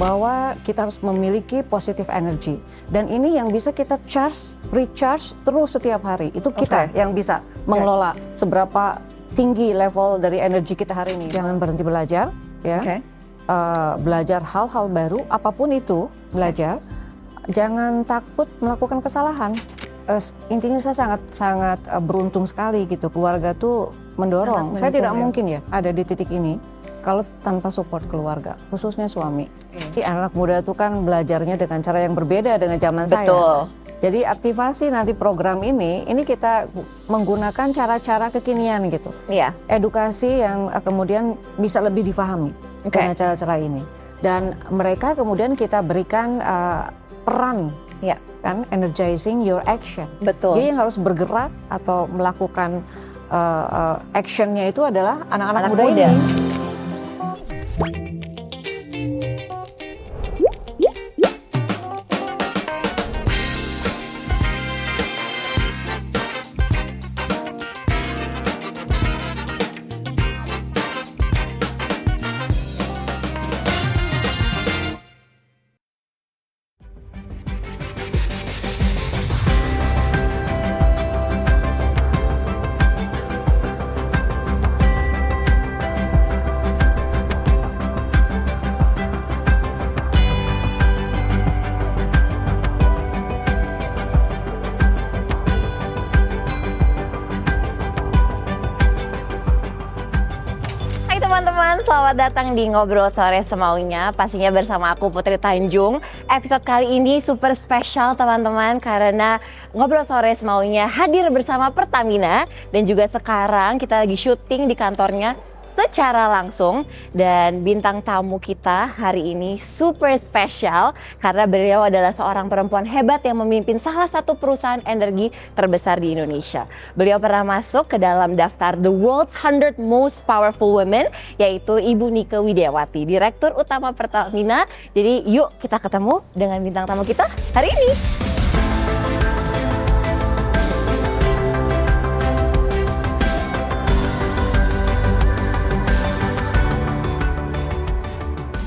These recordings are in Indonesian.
bahwa kita harus memiliki positive energy dan ini yang bisa kita charge, recharge terus setiap hari. Itu kita Oke. yang bisa mengelola seberapa tinggi level dari energi kita hari ini. Jangan berhenti belajar, ya. Oke. Eh, belajar hal-hal baru, apa pun itu belajar. Jangan takut melakukan kesalahan. S- intinya saya sangat sangat eh, beruntung sekali gitu. Keluarga tuh mendorong. Sangat saya tidak mendukung, mungkin ya ada di titik ini kalau tanpa support keluarga, khususnya suami. Jadi anak muda tuh kan belajarnya dengan cara yang berbeda dengan zaman saya. Betul. Jadi aktivasi nanti program ini, ini kita menggunakan cara-cara kekinian gitu Iya. edukasi yang eh, kemudian bisa lebih difahami Oke. dengan cara-cara ini dan mereka kemudian kita berikan eh, peran Iya. kan energizing your action Betul. jadi yang harus bergerak atau melakukan eh, eh, actionnya itu adalah anak-anak Anak muda, muda. ini Hai selamat datang di Ngobrol Sore Semaunya. Pastinya bersama aku Putri Tanjung. Episode kali ini super spesial teman-teman Karena Ngobrol Sore Semaunya hadir bersama Pertamina. Dan juga sekarang kita lagi syuting di kantornya secara langsung dan bintang tamu kita hari ini super spesial karena beliau adalah seorang perempuan hebat yang memimpin salah satu perusahaan energi terbesar di Indonesia. Beliau pernah masuk ke dalam daftar The World's 100 Most Powerful Women yaitu Ibu Nike Widiawati, Direktur Utama Pertamina. Jadi yuk kita ketemu dengan bintang tamu kita hari ini.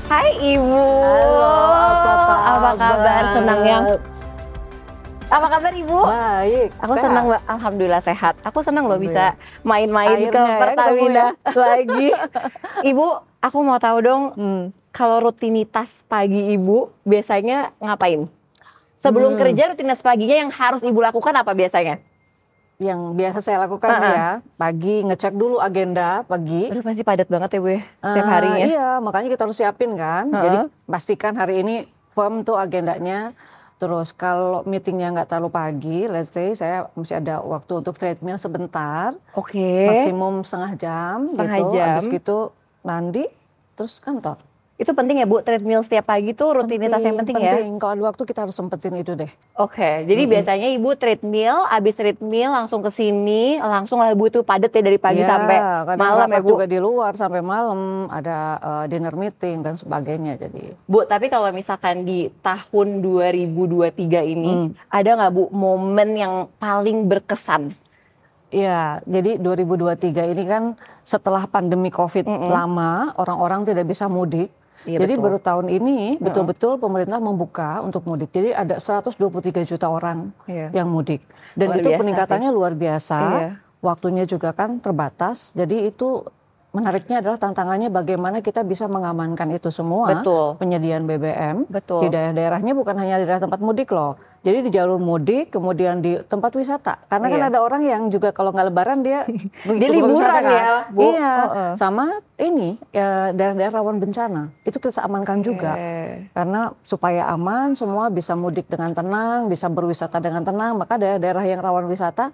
Hai Ibu. Halo, apa Apa kabar? kabar? Senang yang apa kabar Ibu? baik Aku sehat. senang, Mbak. Alhamdulillah sehat. Aku senang loh bisa main-main ke ya Pertamina lagi. Ibu, aku mau tahu dong, Hmm. kalau rutinitas pagi Ibu biasanya ngapain? Sebelum Hmm. kerja rutinitas paginya yang harus Ibu lakukan apa biasanya? Yang biasa saya lakukan Uh-uh. ya pagi ngecek dulu agenda pagi Aduh pasti padat banget ya Bu ya, setiap Ah, harinya. Iya, makanya kita harus siapin kan. Heeh. Jadi pastikan hari ini firm tuh agendanya. Terus kalau meetingnya nggak terlalu pagi, let's say saya masih ada waktu untuk treadmill sebentar, Oke. maksimum setengah jam Setengah gitu. jam. Habis gitu mandi, terus kantor. Itu penting ya Bu, treadmill setiap pagi tuh rutinitas yang penting, ya? Kalau ada waktu kita harus sempetin itu deh. Oke, jadi biasanya ibu treadmill, abis treadmill langsung ke sini, langsung lah ibu tuh padat ya dari pagi Iya, sampai malam ya bu. juga di luar sampai malam, ada eh, dinner meeting dan sebagainya. Jadi Bu, tapi kalau misalkan di tahun 2023 ini, Hmm. ada nggak bu momen yang paling berkesan? Iya, jadi 2023 ini kan setelah pandemi COVID lama, orang-orang tidak bisa mudik. Iya, jadi betul. baru tahun ini betul-betul pemerintah membuka untuk mudik. Jadi ada 123 juta orang Iya. yang mudik. Dan Luar itu peningkatannya luar biasa. Iya. Waktunya juga kan terbatas. Jadi itu menariknya adalah tantangannya bagaimana kita bisa mengamankan itu semua. Betul. Penyediaan BBM Betul. di daerah-daerahnya bukan hanya di daerah tempat mudik loh. Jadi di jalur mudik, kemudian di tempat wisata. Karena kan Iya. ada orang yang juga kalau nggak lebaran dia Dia liburan kan. ya, Bu. Iya. Heeh. Sama ini ya, daerah-daerah rawan bencana. Itu kita amankan juga. Oke. Karena supaya aman semua bisa mudik dengan tenang, bisa berwisata dengan tenang. Maka daerah-daerah yang rawan wisata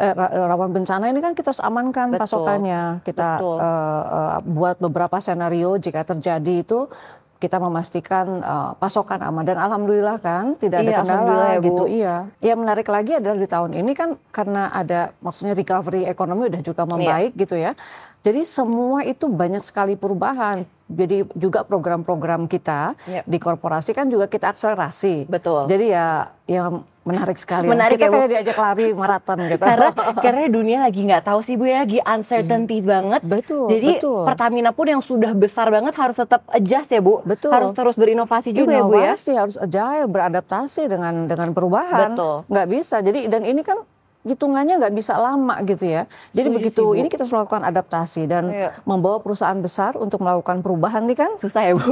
eh, ra- rawan bencana ini kan kita harus amankan Betul. pasokannya. Kita Betul. eh, eh, buat beberapa senario jika terjadi itu kita memastikan eh, pasokan aman dan alhamdulillah kan tidak ada Iya, kendala ya, Bu. gitu iya. Yang menarik lagi adalah di tahun ini kan karena ada maksudnya recovery ekonomi udah juga Iya. membaik gitu ya. Jadi semua itu banyak sekali perubahan. Jadi juga program-program kita Yep. di korporasi kan juga kita akselerasi. Betul. Jadi ya yang Menarik sekali. Menarik kita ya, kayak diajak lari maraton gitu. karena karena dunia lagi nggak tahu sih bu ya lagi uncertainties banget Hmm. Betul, jadi betul. Pertamina pun yang sudah besar banget harus tetap adjust ya bu Betul. harus terus berinovasi juga ya bu ya Inovasi harus agile, beradaptasi dengan dengan perubahan. Betul. Nggak bisa. Jadi dan ini kan hitungannya nggak bisa lama gitu ya. Jadi Setuju begitu sih, Bu. ini kita harus melakukan adaptasi dan Iya. membawa perusahaan besar untuk melakukan perubahan nih kan susah ya bu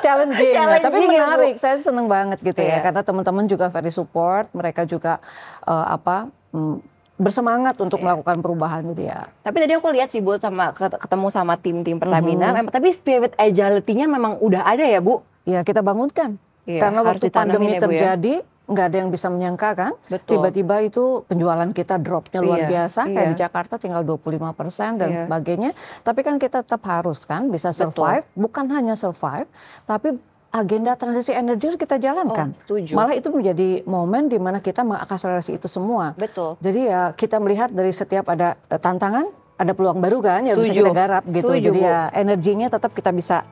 challenging, ya. tapi Challenging ya, Bu. menarik. Saya seneng banget gitu Iya. ya karena teman-teman juga very support. Mereka juga eh, apa mm, bersemangat untuk Iya. melakukan perubahan gitu ya. tapi tadi aku lihat sih bu sama ket- ketemu sama tim-tim Pertamina Mhm. memang tapi spirit agility-nya memang udah ada ya bu Ya kita bangunkan. Iya, Karena waktu pandemi ya, Bu, ya. Nggak ada yang bisa menyangka kan. Betul. Tiba-tiba itu penjualan kita dropnya luar Iya, biasa. Kayak iya. di Jakarta tinggal 25% dan Iya. sebagainya. Tapi kan kita tetap harus kan bisa survive. Bukan hanya survive, tapi agenda transisi energi harus kita jalankan. Oh, setuju. Malah itu menjadi momen di mana kita mengakselerasi itu semua. betul Jadi ya kita melihat dari setiap ada eh, tantangan, ada peluang baru kan yang bisa Setuju. kita garap gitu. Setuju, Jadi Bu. ya energinya tetap kita bisa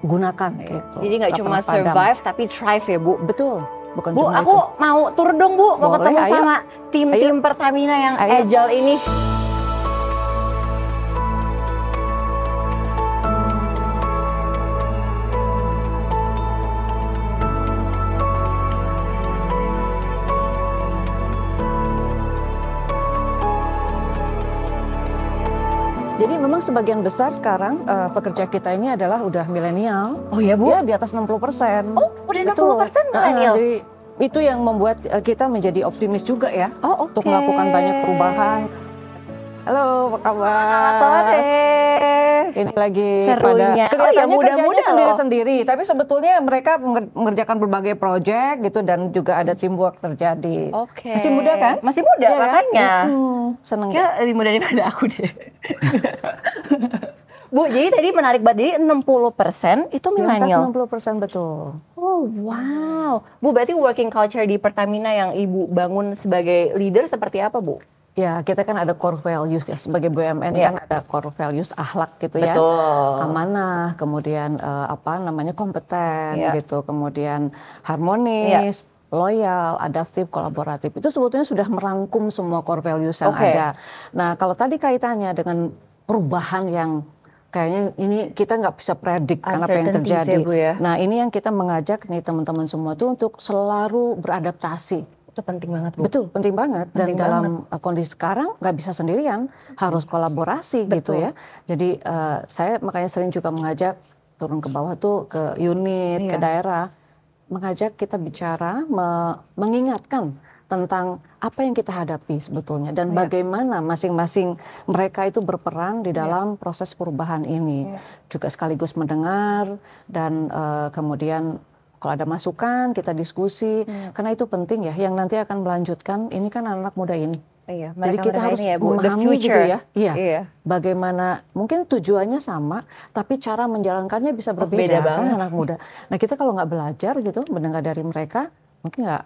gunakan gitu. jadi nggak cuma pernah padam. survive tapi thrive ya bu Betul, bukan Bu, cuma aku itu. mau tur dong Bu, mau Boleh, ketemu ayo. sama tim-tim Pertamina yang Ayo. agile ini. Memang sebagian besar sekarang eh, pekerja kita ini adalah udah milenial. Oh ya Bu? Ya di atas 60 persen. Oh, udah 60% milenial? jadi itu yang membuat eh, kita menjadi optimis juga ya. Oh, Untuk melakukan banyak perubahan. Halo, apa kabar? Selamat sore. Ini lagi Serunya. pada Oh, ya, kelihatannya muda-muda sendiri-sendiri, tapi sebetulnya mereka menger- mengerjakan berbagai proyek gitu dan juga ada teamwork terjadi. Oke. Masih muda kan? Masih muda, Iya kan? makanya. Hmm, seneng. Kira lebih muda daripada aku deh. Bu, jadi tadi menarik banget. Jadi 60% itu milenial. 60 persen betul. Oh, wow. Bu, berarti working culture di Pertamina yang Ibu bangun sebagai leader seperti apa, Bu? Ya, kita kan ada core values ya sebagai BUMN Iya. kan ada core values akhlak gitu ya. Betul. Amanah, kemudian eh, apa namanya kompeten Iya. gitu, kemudian harmonis, loyal, adaptif, kolaboratif. Itu sebetulnya sudah merangkum semua core values yang Oke. ada. Nah, kalau tadi kaitannya dengan perubahan yang kayaknya ini kita nggak bisa predik karena apa yang Uncertainties terjadi. ya, Bu, ya. Nah, ini yang kita mengajak nih teman-teman semua tuh untuk selalu beradaptasi. Itu penting banget, Bu. Betul, penting banget. Dan Penting dalam uh, kondisi sekarang nggak bisa sendirian, harus kolaborasi gitu Betul. ya. Jadi uh, saya makanya sering juga mengajak turun ke bawah tuh ke unit, ke Iya. daerah, mengajak kita bicara, me- mengingatkan tentang apa yang kita hadapi sebetulnya dan Iya. bagaimana masing-masing mereka itu berperan di dalam proses perubahan ini. Iya. Juga sekaligus mendengar dan uh, kemudian kalau ada masukan kita diskusi Iya. karena itu penting ya yang nanti akan melanjutkan ini kan anak muda ini. Iya, Jadi kita harus ya, Bu. The memahami gitu ya. Iya. Iya. Bagaimana mungkin tujuannya sama tapi cara menjalankannya bisa Oh, berbeda beda kan anak muda. Nah, kita kalau nggak belajar gitu mendengar dari mereka mungkin nggak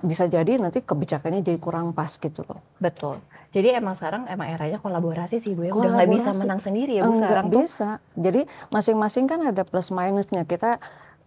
bisa jadi nanti kebijakannya jadi kurang pas gitu loh. Betul. Jadi emang sekarang emang eranya kolaborasi sih Bu ya. Udah nggak bisa menang sendiri ya Bu Enggak sekarang tuh. bisa. Jadi masing-masing kan ada plus minusnya. Kita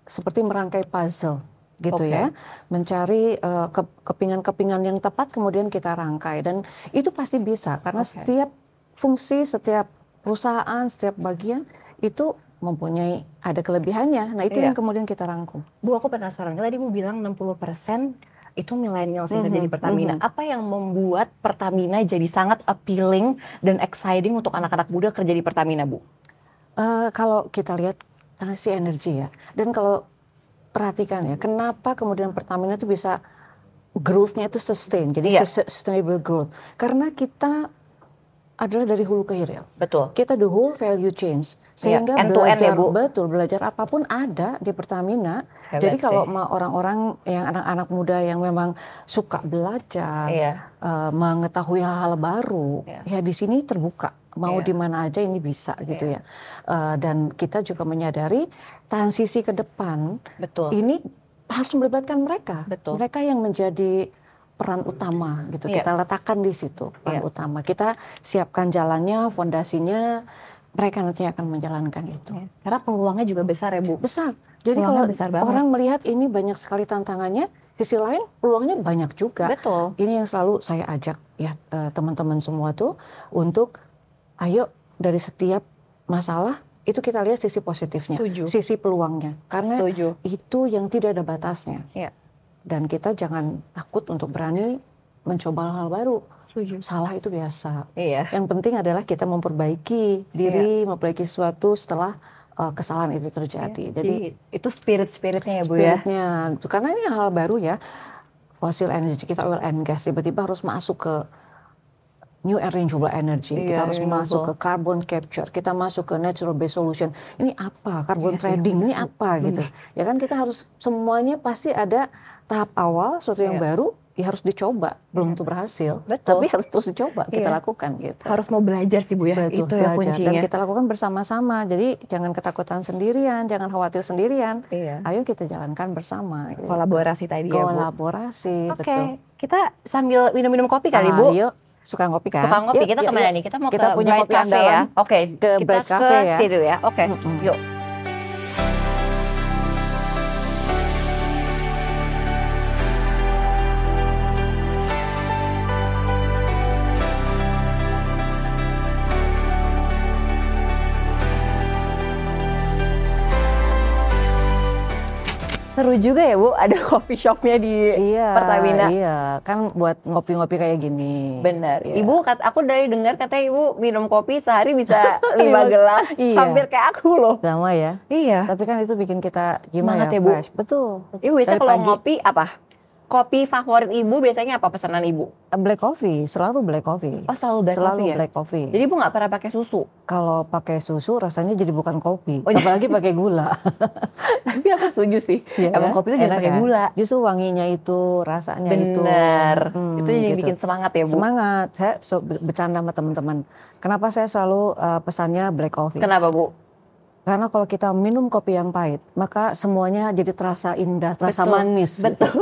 seperti merangkai puzzle gitu Oke. ya. Mencari ke- kepingan-kepingan yang tepat kemudian kita rangkai dan itu pasti bisa karena Oke. setiap fungsi, setiap perusahaan, setiap bagian itu mempunyai ada kelebihannya. Nah, itu Iya. yang kemudian kita rangkum. Bu aku penasaran, kan tadi Bu bilang 60% itu millennials yang kerja di Mhm, Pertamina. Apa yang membuat Pertamina jadi sangat appealing dan exciting untuk anak-anak muda kerja di Pertamina, Bu? Eh, kalau kita lihat transisi energi ya, dan kalau perhatikan ya, kenapa kemudian Pertamina itu bisa growth-nya itu sustain, jadi sus- sustainable growth, karena kita adalah dari hulu ke hilir. Betul. Kita the whole value change, Iya, sehingga end to end ya, belajar Bu. betul belajar apa pun ada di Pertamina. Hebat Jadi kalau orang-orang yang anak-anak muda yang memang suka belajar, Iya. eh, mengetahui hal-hal baru, Iya. ya di sini terbuka. Mau Iya. di mana aja ini bisa gitu ya. Eh, dan kita juga menyadari transisi ke depan Betul. ini harus melibatkan mereka. Betul. Mereka yang menjadi peran utama gitu. Iya. Kita letakkan di situ peran Iya. utama. Kita siapkan jalannya, fondasinya, mereka nanti akan menjalankan itu. Ya, Karena peluangnya juga besar ya, Bu. Besar. Jadi Peluangnya kalau besar banget. orang melihat ini banyak sekali tantangannya, sisi lain peluangnya banyak juga. Betul. Ini yang selalu saya ajak ya eh, teman-teman semua tuh untuk ayo dari setiap masalah itu kita lihat sisi positifnya, Setuju. sisi peluangnya. Karena Setuju. itu yang tidak ada batasnya. Iya. Dan kita jangan takut untuk berani mencoba hal-hal baru. Setuju. Salah itu biasa. Iya. Yang penting adalah kita memperbaiki diri, memperbaiki sesuatu setelah uh, kesalahan itu terjadi. Jadi, Jadi itu spirit-spiritnya ya Bu ya. spiritnya, karena ini hal baru ya, fosil energy kita oil and gas tiba-tiba harus masuk ke new and renewable energy. Iya, kita harus renewable. masuk ke carbon capture, kita masuk ke natural based solution. Ini apa? Carbon Iya sih, trading ini apa gitu? Ya kan kita harus semuanya pasti ada tahap awal sesuatu yang Iya. baru ya harus dicoba. Belum tentu berhasil, Betul. tapi harus terus dicoba kita Iya. lakukan gitu. Harus mau belajar sih Bu ya. Betul, itu ya belajar. kuncinya. Dan kita lakukan bersama-sama. Jadi jangan ketakutan sendirian, jangan khawatir sendirian. Iya. Ayo kita jalankan bersama. gitu. Kolaborasi tadi ya Bu. Kolaborasi, Oke, betul. kita sambil minum-minum kopi kali Ah, Bu. Yuk, suka ngopi kan? Suka ngopi, Yuk, kita yuk, ke mana yuk. nih? Kita mau Kita ke punya Bright Cafe ya? Oke, Ke kita Bright ke Cafe ya. situ ya. Oke, Mm-mm. yuk. Seru juga ya Bu, ada coffee shopnya di Iya, Pertamina. iya. Kan buat ngopi-ngopi kayak gini. Bener. Iya. Ibu, kat, aku dari dengar katanya ibu minum kopi sehari bisa Lima- gelas, Iya. hampir kayak aku loh. Sama ya. Iya. Tapi kan itu bikin kita gimana Semangat ya, ya, Bu. fresh. Betul. Ibu biasa Dari kalau pagi, ngopi apa? Kopi favorit ibu biasanya apa pesanan ibu? black coffee, selalu black coffee. Oh selalu black selalu coffee ya? black coffee. Jadi ibu nggak pernah pakai susu? Kalau pakai susu rasanya jadi bukan kopi, Oh, apalagi pakai gula. Tapi aku setuju sih. Iya Emang kan? kopi itu jangan pakai kan? gula. Justru wanginya itu, rasanya itu. Bener. Hmm, itu jadi gitu. bikin semangat ya bu. Semangat. Saya so- bercanda sama teman-teman. Kenapa saya selalu uh, pesannya black coffee? Kenapa bu? Karena kalau kita minum kopi yang pahit, maka semuanya jadi terasa indah, terasa Betul, manis. betul. gitu.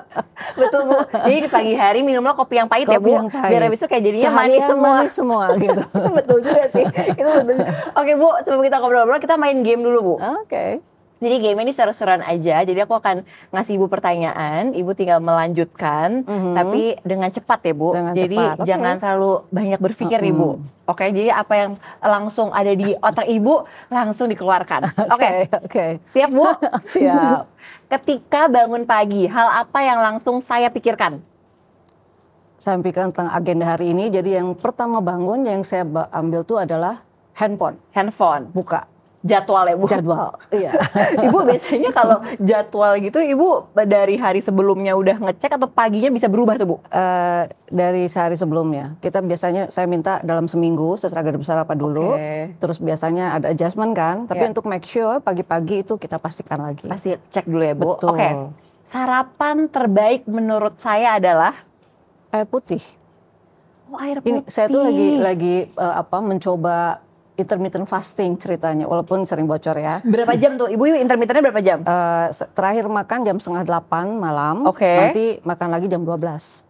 Betul bu. Jadi di pagi hari minumlah kopi yang pahit ya Kopi bu. yang pahit. Biar habis itu kayak jadinya manis semua. manis semua gitu. betul juga sih. Itu betul. Oke bu, sebelum kita ngobrol-ngobrol kita main game dulu bu. Oke. Jadi game ini seru-seruan aja. Jadi aku akan ngasih ibu pertanyaan, ibu tinggal melanjutkan, Mhm. tapi dengan cepat ya bu. Dengan jadi cepat, oke. jangan terlalu banyak berpikir Mhm. ibu. Oke, jadi apa yang langsung ada di otak ibu langsung dikeluarkan. Oke, Oke, oke. siap bu? Siap. Ketika bangun pagi, hal apa yang langsung saya pikirkan? Saya pikirkan tentang agenda hari ini. Jadi yang pertama bangun yang saya ambil tuh adalah handphone, Handphone, buka jadwal ya bu. jadwal. Iya. ibu biasanya kalau jadwal gitu, ibu dari hari sebelumnya udah ngecek atau paginya bisa berubah tuh bu? Eh, dari sehari sebelumnya kita biasanya saya minta dalam seminggu sesuai agenda besar apa dulu. Oke. Terus biasanya ada adjustment kan. Tapi Iya. untuk make sure pagi-pagi itu kita pastikan lagi. Pasti cek dulu ya bu. Oke. Sarapan terbaik menurut saya adalah Air putih. oh, air Ini putih. saya tuh lagi lagi eh, apa mencoba intermittent fasting ceritanya walaupun sering bocor ya. berapa jam tuh? Ibu intermittennya berapa jam? Eh, se- terakhir makan jam setengah delapan malam. Oke. Nanti makan lagi jam 12.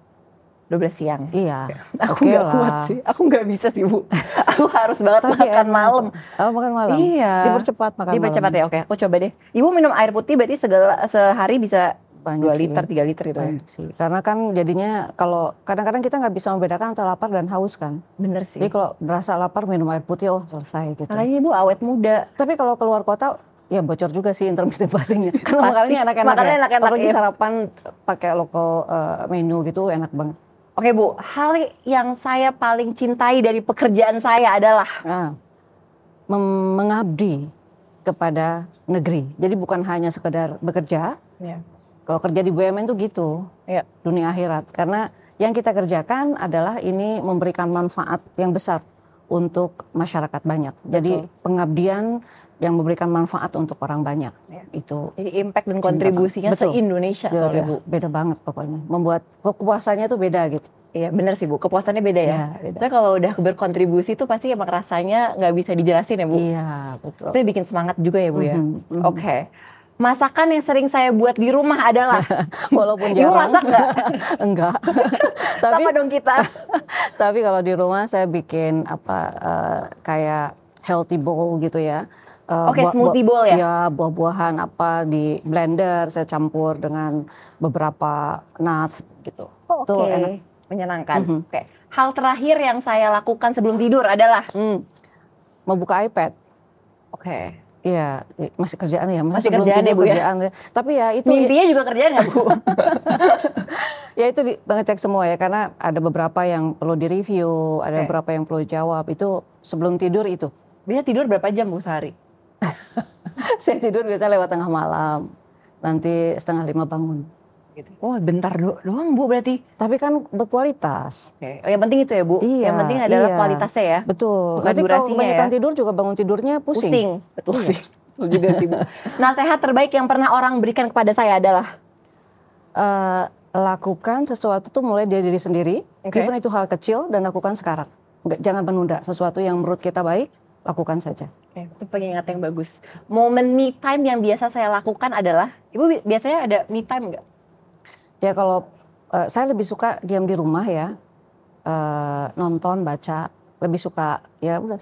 12 siang. Iya. Aku Oke nggak kuat sih. Aku nggak bisa sih bu. Aku harus banget Tapi makan enak. malam. Oh, makan malam. Iya. Dipercepat makan Dipercepat malam. ya. Oke, aku coba deh. Ibu minum air putih berarti segala sehari bisa Banyak 2 sih. liter, 3 liter gitu ya. Sih. Karena kan jadinya kalau kadang-kadang kita nggak bisa membedakan antara lapar dan haus kan. Bener sih. Jadi kalau berasa lapar minum air putih oh selesai gitu. Makanya ibu awet muda. Tapi kalau keluar kota ya bocor juga sih intermittent fastingnya. Karena Pasti. makanannya enak-enak ya. enak-enak, Apalagi iya. sarapan pakai lokal eh, menu gitu enak banget. Oke bu, hal yang saya paling cintai dari pekerjaan saya adalah Nah, mengabdi kepada negeri. Jadi bukan hanya sekedar bekerja. ya. Kalau kerja di BUMN tuh gitu, Ya. dunia akhirat. Karena yang kita kerjakan adalah ini memberikan manfaat yang besar untuk masyarakat banyak. Jadi pengabdian yang memberikan manfaat untuk orang banyak. Ya. Itu Jadi impact dan kontribusinya. Betul. se-Indonesia beda, soalnya bu. beda banget pokoknya. Membuat kepuasannya tuh beda gitu. Iya bener sih bu, kepuasannya beda ya. Iya, beda. Soalnya kalau udah berkontribusi tuh pasti emang rasanya nggak bisa dijelasin ya bu. Iya, betul. Itu bikin semangat juga ya bu ya. Mhm, mhm. Oke. Masakan yang sering saya buat di rumah adalah Walaupun Ibu jarang. masak nggak? Enggak. tapi Sama dong kita. tapi kalau di rumah saya bikin apa eh, kayak healthy bowl gitu ya. eh, Oke, smoothie bowl ya? Ya, buah-buahan apa di blender saya campur dengan beberapa nuts gitu. Oh, Oke, enak. menyenangkan. Mhm. Oke. Hal terakhir yang saya lakukan sebelum tidur adalah Hmm. Mau buka iPad. Oke. Iya, masih kerjaan ya, Masih sebelum kerjaan ya, Bu, ya? kerjaan ya. Tapi ya itu Mimpinya juga kerjaan nggak Bu? ya itu ngecek semua ya karena ada beberapa yang perlu direview, ada Oke. beberapa yang perlu jawab. Itu sebelum tidur itu. Biasa tidur berapa jam Bu sehari? Saya tidur biasa lewat tengah malam. Nanti setengah lima bangun. Gitu. Oh bentar do doang Bu berarti. Tapi kan berkualitas. Oke. Oh, yang penting itu ya Bu. Iya, yang penting adalah iya. kualitasnya ya. Betul. Bukan Nanti kalau durasinya kebanyakan ya. tidur juga bangun tidurnya pusing. Pusing. Betul sih. Betul juga sih Bu. Nasihat terbaik yang pernah orang berikan kepada saya adalah Eh, lakukan sesuatu tuh mulai dari diri sendiri. Oke. Even itu hal kecil dan lakukan sekarang. Nggak, jangan menunda. Sesuatu yang menurut kita baik, lakukan saja. Oke, itu pengingat yang bagus. Momen me time yang biasa saya lakukan adalah, Ibu bi- biasanya ada me time nggak? Ya kalau eh, saya lebih suka diam di rumah ya, Eh, nonton, baca. Lebih suka ya udah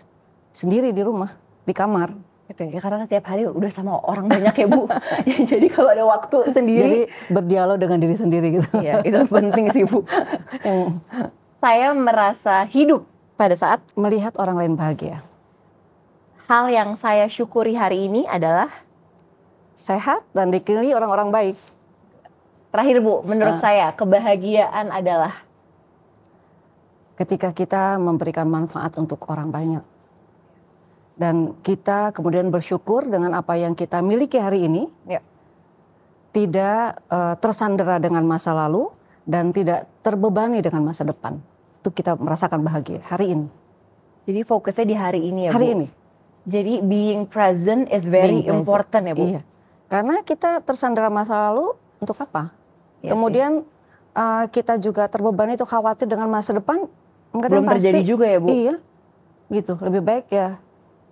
sendiri di rumah, di kamar. Gitu ya, karena setiap hari udah sama orang banyak ya Bu. Ya, Jadi kalau ada waktu Jadi sendiri, berdialog dengan diri sendiri gitu. ya itu penting sih Bu. Yang Saya merasa hidup pada saat melihat orang lain bahagia. hal yang saya syukuri hari ini adalah Sehat dan dikelilingi orang-orang baik. Terakhir Bu, menurut Ah. saya kebahagiaan adalah ketika kita memberikan manfaat untuk orang banyak. Dan kita kemudian bersyukur dengan apa yang kita miliki hari ini, ya, tidak eh, tersandera dengan masa lalu dan tidak terbebani dengan masa depan. Itu kita merasakan bahagia hari ini. jadi fokusnya di hari ini ya Bu. Hari ini. Jadi being present is very Being present. important ya Bu. Iya. Karena kita tersandera masa lalu untuk apa? Iya Kemudian eh, kita juga terbebani itu khawatir dengan masa depan. Belum yang terjadi pasti. juga ya Bu. Iya, gitu. Lebih baik ya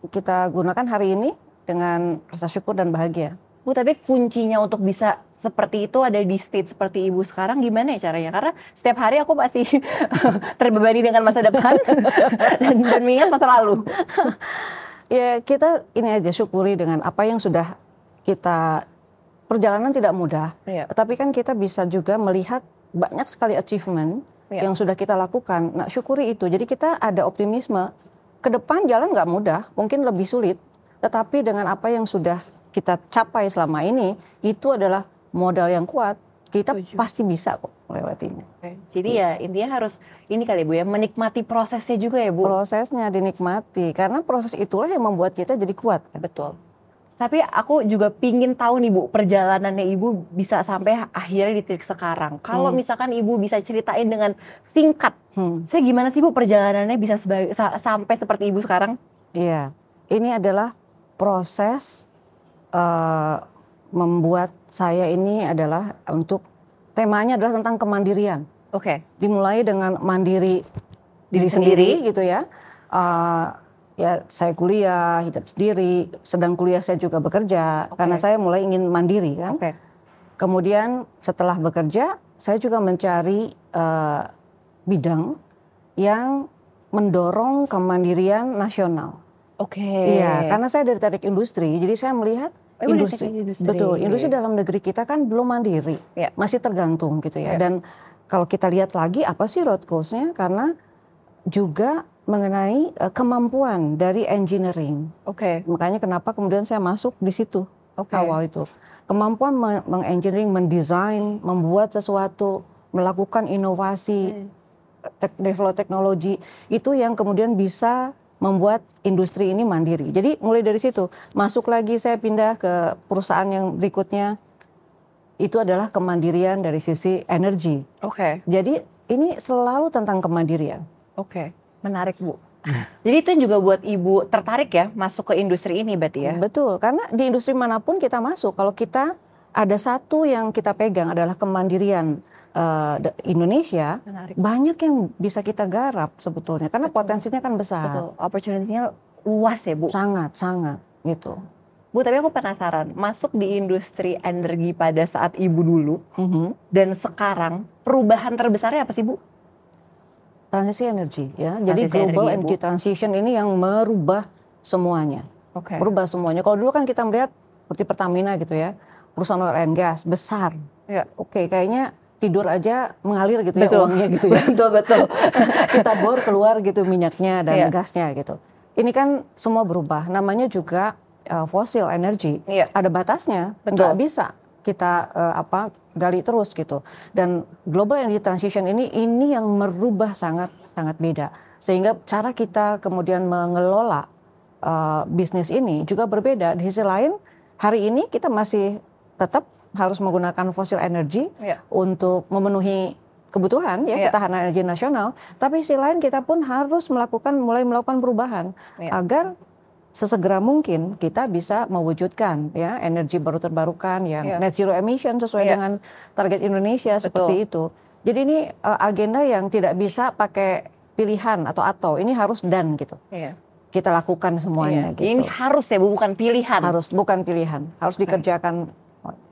kita gunakan hari ini dengan rasa syukur dan bahagia. Bu, tapi kuncinya untuk bisa seperti itu ada di state seperti ibu sekarang gimana ya caranya? Karena setiap hari aku masih terbebani dengan masa depan dan, dan mengingat masa lalu. Ya kita ini aja syukuri dengan apa yang sudah kita perjalanan tidak mudah. Iya. Tapi kan kita bisa juga melihat banyak sekali achievement Iya. yang sudah kita lakukan. Nah syukuri itu. Jadi kita ada optimisme. Ke depan jalan nggak mudah, mungkin lebih sulit. Tetapi dengan apa yang sudah kita capai selama ini, itu adalah modal yang kuat. Kita Setuju. pasti bisa kok melewatinya. Jadi ya intinya harus ini kali Bu ya menikmati prosesnya juga ya Bu. Prosesnya dinikmati, karena proses itulah yang membuat kita jadi kuat. kan? Betul. Tapi aku juga pingin tahu nih Bu, perjalanannya Ibu bisa sampai akhirnya di titik sekarang. Kalau Hmm. misalkan Ibu bisa ceritain dengan singkat, Hmm. saya gimana sih Bu perjalanannya bisa sa- sampai seperti Ibu sekarang? Iya, ini adalah proses eh, membuat saya ini adalah untuk temanya adalah tentang kemandirian. Oke. Dimulai dengan mandiri diri Diri sendiri, sendiri. gitu ya. Eh, ya saya kuliah, hidup sendiri. Sedang kuliah saya juga bekerja Oke. karena saya mulai ingin mandiri kan. Oke. Kemudian setelah bekerja, saya juga mencari eh, bidang yang mendorong kemandirian nasional. Oke. Iya, karena saya dari teknik industri, jadi saya melihat Oh, dari industri, industri. betul, industri dalam negeri kita kan belum mandiri, Iya. masih tergantung gitu ya. Iya. Dan kalau kita lihat lagi apa sih road course-nya? Karena juga mengenai eh, kemampuan dari engineering. Oke. Makanya kenapa kemudian saya masuk di situ Oke. awal itu. Kemampuan me- mengengineering, mendesain, membuat sesuatu, melakukan inovasi, Hmm. tek- develop teknologi itu yang kemudian bisa membuat industri ini mandiri. Jadi mulai dari situ masuk lagi saya pindah ke perusahaan yang berikutnya itu adalah kemandirian dari sisi energi. Oke. Jadi ini selalu tentang kemandirian. Oke. Menarik Bu. Jadi itu juga buat Ibu tertarik ya masuk ke industri ini berarti ya? Betul, karena di industri mana pun kita masuk kalau kita ada satu yang kita pegang adalah kemandirian de- Indonesia, Menarik. banyak yang bisa kita garap sebetulnya karena potensinya kan besar. Betul. Opportunity-nya luas ya Bu. Sangat, sangat gitu. Bu, tapi aku penasaran, masuk di industri energi pada saat Ibu dulu Mhm. dan sekarang perubahan terbesarnya apa sih Bu? Transisi energi ya. Jadi Transisi global energi, ya, energy Bu. transition ini yang merubah semuanya. Oke. Berubah semuanya. Kalau dulu kan kita melihat seperti Pertamina gitu ya, perusahaan oil and gas besar. Iya. Oke, kayaknya tidur aja mengalir gitu Betul. ya uangnya gitu ya. betul betul. kita bor keluar gitu minyaknya dan Iya. gasnya gitu. Ini kan semua berubah. Namanya juga uh, fosil energy. Iya. Ada batasnya. Betul. Nggak bisa kita uh, apa gali terus gitu. Dan global energy transition ini ini yang merubah sangat sangat beda. Sehingga cara kita kemudian mengelola uh, bisnis ini juga berbeda. Di sisi lain hari ini kita masih tetap harus menggunakan fosil energy Iya. untuk memenuhi kebutuhan ya Iya. ketahanan energi nasional, tapi sisi lain kita pun harus melakukan mulai melakukan perubahan Iya. agar sesegera mungkin kita bisa mewujudkan ya energi baru terbarukan yang Iya. net zero emission sesuai Iya. dengan target Indonesia seperti itu. Jadi ini uh, agenda yang tidak bisa pakai pilihan atau atau ini harus dan gitu. Iya. Kita lakukan semuanya Iya. gitu. Ini harus ya Bu, bukan pilihan. harus bukan pilihan, harus dikerjakan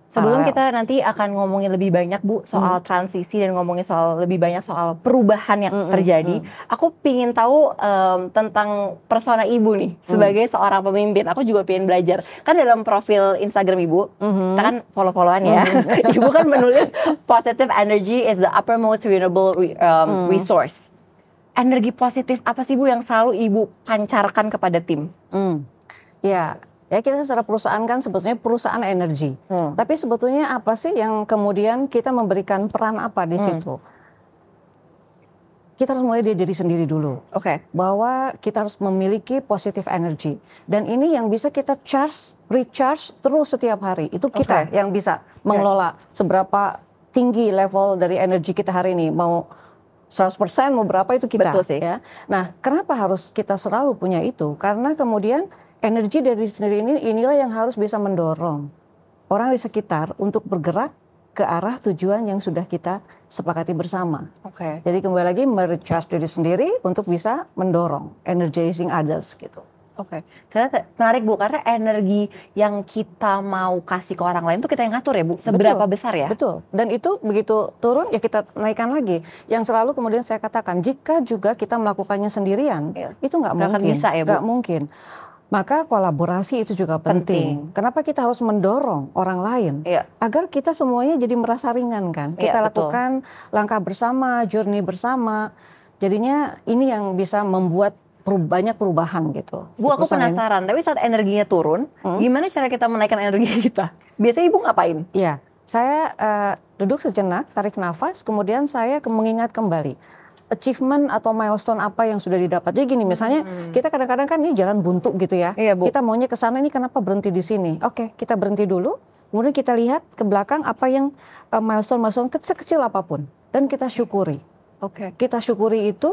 Sebelum paralel. kita nanti akan ngomongin lebih banyak Bu soal transisi dan ngomongin soal lebih banyak soal perubahan yang Mm-mm, terjadi, aku pingin tahu em, tentang persona Ibu nih sebagai seorang pemimpin. Aku juga pengen belajar. Kan dalam profil Instagram Ibu, Mhm. kita kan follow-followan ya. Ibu kan menulis positive energy is the uppermost renewable re- um, resource. Energi positif apa sih Bu yang selalu Ibu pancarkan kepada tim? Hmm. Ya, ya kita secara perusahaan kan sebetulnya perusahaan energi. Hmm. Tapi sebetulnya apa sih yang kemudian kita memberikan peran apa di situ? Kita harus mulai dari diri sendiri dulu. Oke. Bahwa kita harus memiliki positive energy. Dan ini yang bisa kita charge, recharge terus setiap hari. Itu kita Oke. yang bisa mengelola seberapa tinggi level dari energi kita hari ini. Mau 100% mau berapa itu kita. Betul sih. Ya. Nah, kenapa harus kita selalu punya itu? Karena kemudian energi dari diri sendiri ini inilah yang harus bisa mendorong orang di sekitar untuk bergerak ke arah tujuan yang sudah kita sepakati bersama. Oke. Jadi kembali lagi merecharge diri sendiri untuk bisa mendorong, energizing others gitu. Oke, karena te- menarik Bu, karena energi yang kita mau kasih ke orang lain tuh kita yang ngatur ya Bu, seberapa Betul. besar ya? Betul. Dan itu begitu turun ya kita naikkan lagi. Yang selalu kemudian saya katakan jika juga kita melakukannya sendirian, Iya. itu nggak Nggak akan mungkin. bisa ya, Bu? Nggak mungkin. Maka kolaborasi itu juga Penting. penting. Kenapa kita harus mendorong orang lain? Iya. Agar kita semuanya jadi merasa ringan kan. Iya, Kita betul. lakukan langkah bersama, journey bersama. Jadinya ini yang bisa membuat banyak perubahan gitu. Bu, aku ini. penasaran, tapi saat energinya turun, gimana cara kita menaikkan energi kita? Biasanya Ibu ngapain? Iya, saya eh, duduk sejenak, tarik nafas, kemudian saya mengingat kembali achievement atau milestone apa yang sudah didapat. Jadi gini, misalnya kita kadang-kadang kan ini jalan buntu gitu ya. Hmm. Iya, Bu. Kita maunya ke sana ini kenapa berhenti di sini? Oke, kita berhenti dulu. Kemudian kita lihat ke belakang apa yang eh, milestone-milestone kecil-kecil apa pun dan kita syukuri. Oke. Kita syukuri itu,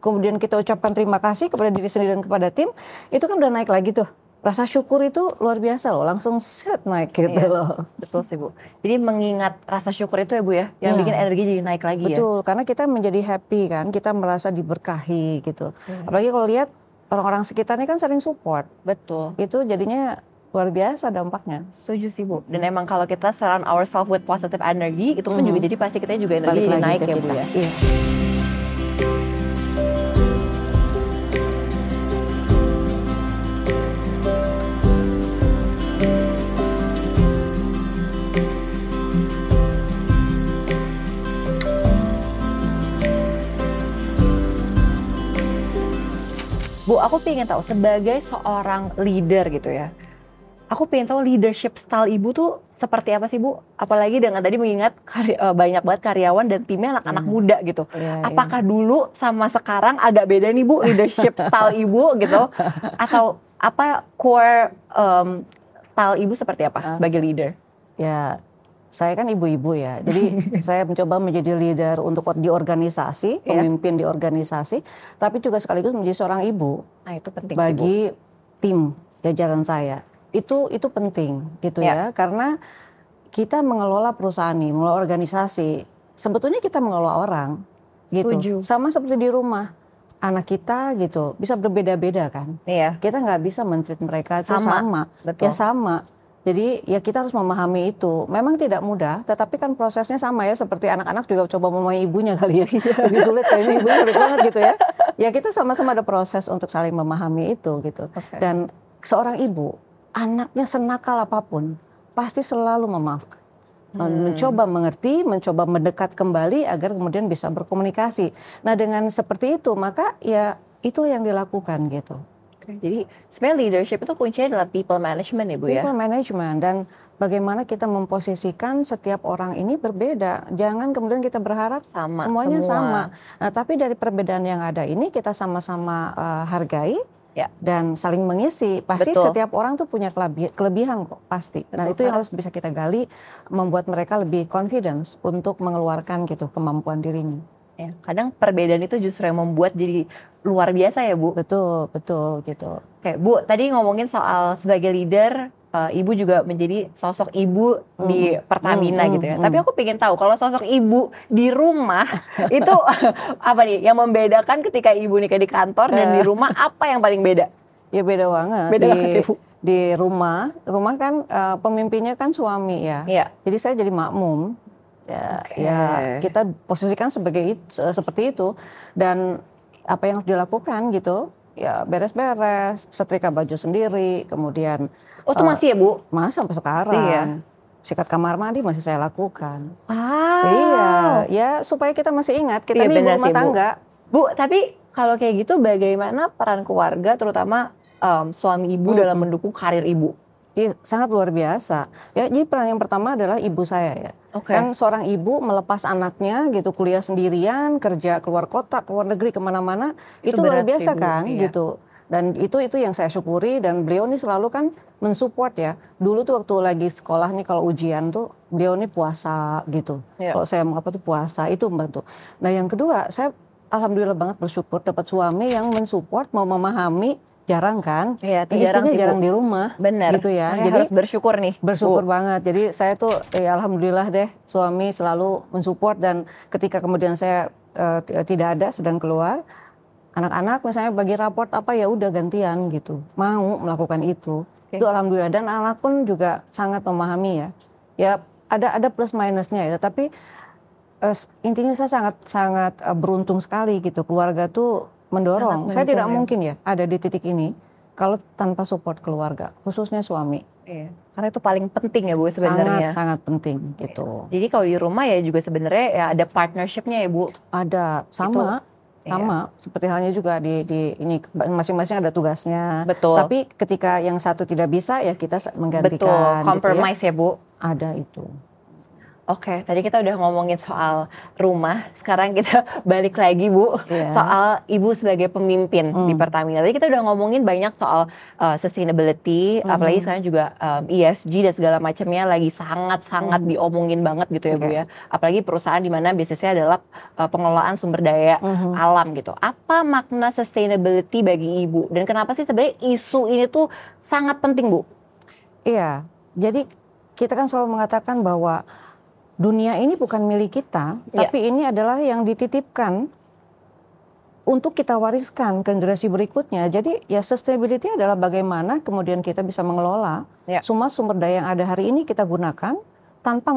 kemudian kita ucapkan terima kasih kepada diri sendiri dan kepada tim, itu kan udah naik lagi tuh. Rasa syukur itu luar biasa loh, langsung set naik gitu Iya. loh. Betul sih Bu. Jadi mengingat rasa syukur itu ya Bu ya, yang Iya. bikin energi jadi naik lagi ya. Betul, karena kita menjadi happy kan, kita merasa diberkahi gitu. Apalagi kalau lihat orang-orang sekitarnya kan saling support, Betul. itu jadinya luar biasa dampaknya. Setuju sih Bu. Dan emang kalau kita surround ourselves with positive energy, itu pun juga jadi pasti kita juga energi Balik jadi naik ya Bu kita. ya. Iya. Bu, aku pengen tahu sebagai seorang leader gitu ya. Aku pengen tahu leadership style ibu tuh seperti apa sih bu? Apalagi dengan tadi mengingat kari- eh, banyak banget karyawan dan timnya anak-anak muda gitu. Iya, Apakah dulu sama sekarang agak beda nih bu leadership style ibu gitu? Atau apa core em, style ibu seperti apa sebagai leader? Ya, saya kan ibu-ibu ya, jadi saya mencoba menjadi leader untuk di organisasi, Iya. pemimpin di organisasi, tapi juga sekaligus menjadi seorang ibu Nah itu penting bagi tim jajaran saya. Itu itu penting gitu Ya. ya, karena kita mengelola perusahaan nih, mengelola organisasi. Sebetulnya kita mengelola orang gitu. Setuju. Sama seperti di rumah. Anak kita gitu bisa berbeda-beda kan. Iya. Kita nggak bisa mentreat mereka itu Sama, sama. betul. Ya sama. Jadi ya kita harus memahami itu. Memang tidak mudah, tetapi kan prosesnya sama ya seperti anak-anak juga coba memahami ibunya kali ya. Lebih sulit kali ini ibunya sulit banget gitu ya. Ya kita sama-sama ada proses untuk saling memahami itu gitu. Oke. Dan seorang ibu, anaknya senakal apa pun, pasti selalu memaafkan. Hmm. Mencoba mengerti, mencoba mendekat kembali agar kemudian bisa berkomunikasi. Nah dengan seperti itu, maka ya itu yang dilakukan gitu. Jadi sebenarnya leadership itu kuncinya adalah people management ya Bu ya? People management dan bagaimana kita memposisikan setiap orang ini berbeda. Jangan kemudian kita berharap sama, semuanya semua. sama. Nah tapi dari perbedaan yang ada ini kita sama-sama uh, hargai ya. dan saling mengisi. Pasti Betul. setiap orang tuh punya kelebihan kok pasti. Betul, nah itu yang harus bisa kita gali, membuat mereka lebih confidence untuk mengeluarkan gitu kemampuan dirinya. Ya, kadang perbedaan itu justru yang membuat jadi luar biasa ya Bu. Betul, betul gitu. Oke Bu, tadi ngomongin soal sebagai leader uh, ibu juga menjadi sosok ibu hmm. di Pertamina hmm, gitu ya. Hmm, Tapi aku pengen tahu kalau sosok ibu di rumah itu apa nih yang membedakan ketika ibu nikah di kantor dan di eh. rumah apa yang paling beda? Ya beda banget. Beda di, banget ya, Bu. Di rumah, rumah kan uh, pemimpinnya kan suami ya. Iya. Jadi saya jadi makmum. Ya, okay. ya kita posisikan sebagai seperti itu dan apa yang harus dilakukan gitu ya beres-beres, setrika baju sendiri, kemudian Oh itu uh, masih ya Bu? Masih sampai sekarang. Iya. Sikat kamar mandi masih saya lakukan. Wow. Iya, ya supaya kita masih ingat kita iya, ini rumah sih, tangga. Bu. Bu, tapi kalau kayak gitu bagaimana peran keluarga terutama um, suami ibu hmm. dalam mendukung karir ibu? Iya, sangat luar biasa. Ya, jadi peran yang pertama adalah ibu saya ya. Okay. Kan seorang ibu melepas anaknya gitu kuliah sendirian, kerja keluar kota, keluar negeri ke mana-mana, itu, itu luar biasa sih, kan iya. gitu. Dan itu itu yang saya syukuri dan beliau ini selalu kan mensupport ya. Dulu tuh waktu lagi sekolah nih kalau ujian tuh beliau ini puasa gitu. Yeah. Kalau saya mau apa tuh puasa itu membantu. Nah yang kedua saya alhamdulillah banget bersyukur dapat suami yang mensupport mau memahami jarang kan? Iya, itu jarang sih, jarang di rumah benar gitu ya. Makanya jadi harus bersyukur nih. bersyukur Bu. banget. Jadi saya tuh ya alhamdulillah deh suami selalu mensupport dan ketika kemudian saya uh, tidak ada sedang keluar anak-anak misalnya bagi raport apa ya udah gantian gitu. Mau melakukan itu. Okay. Itu alhamdulillah. Dan anak pun juga sangat memahami ya. Ya ada ada plus minusnya ya, tapi uh, intinya saya sangat sangat uh, beruntung sekali gitu. Keluarga tuh mendorong. Saya tidak ya. mungkin ya ada di titik ini kalau tanpa support keluarga, khususnya suami. Iya, karena itu paling penting ya Bu sebenarnya. Sangat sangat penting gitu. Jadi kalau di rumah ya juga sebenarnya ya ada partnershipnya ya Bu. Ada, sama. Itu sama iya. seperti halnya juga di di ini masing-masing ada tugasnya. Betul. Tapi ketika yang satu tidak bisa ya kita menggantikan. Betul. Compromise gitu ya. ya Bu. Ada itu. Oke, tadi kita udah ngomongin soal rumah. Sekarang kita balik lagi Bu yeah. soal Ibu sebagai pemimpin mm. di Pertamina. Tadi kita udah ngomongin banyak soal uh, sustainability, mm. apalagi sekarang juga um, ESG dan segala macamnya lagi sangat-sangat mm. diomongin banget gitu ya okay. Bu ya. Apalagi perusahaan di mana bisnisnya adalah uh, pengelolaan sumber daya mm-hmm. alam gitu. Apa makna sustainability bagi Ibu dan kenapa sih sebenarnya isu ini tuh sangat penting Bu? Iya. Jadi kita kan selalu mengatakan bahwa dunia ini bukan milik kita, ya. tapi ini adalah yang dititipkan untuk kita wariskan ke generasi berikutnya. Jadi ya sustainability adalah bagaimana kemudian kita bisa mengelola ya. semua sumber daya yang ada hari ini kita gunakan tanpa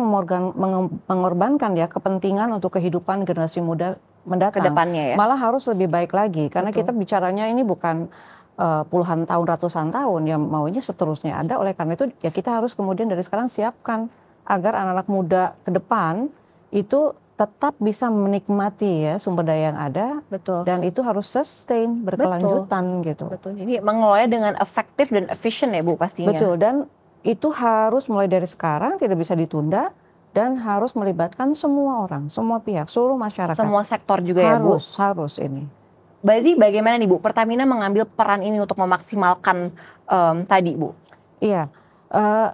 mengorbankan ya kepentingan untuk kehidupan generasi muda mendatang. Ke depannya ya. Malah harus lebih baik lagi karena Betul. kita bicaranya ini bukan uh, puluhan tahun, ratusan tahun, yang maunya seterusnya ada. Oleh karena itu ya kita harus kemudian dari sekarang siapkan agar anak-anak muda ke depan itu tetap bisa menikmati ya sumber daya yang ada. Betul. Dan itu harus sustain, berkelanjutan Betul. gitu. Betul. Jadi mengelola dengan efektif dan efisien ya Bu pastinya. Betul. Dan itu harus mulai dari sekarang, tidak bisa ditunda dan harus melibatkan semua orang, semua pihak, seluruh masyarakat. Semua sektor juga harus, ya Bu. Harus, harus ini. Berarti bagaimana nih Bu, Pertamina mengambil peran ini untuk memaksimalkan um, tadi Bu? Iya. Uh,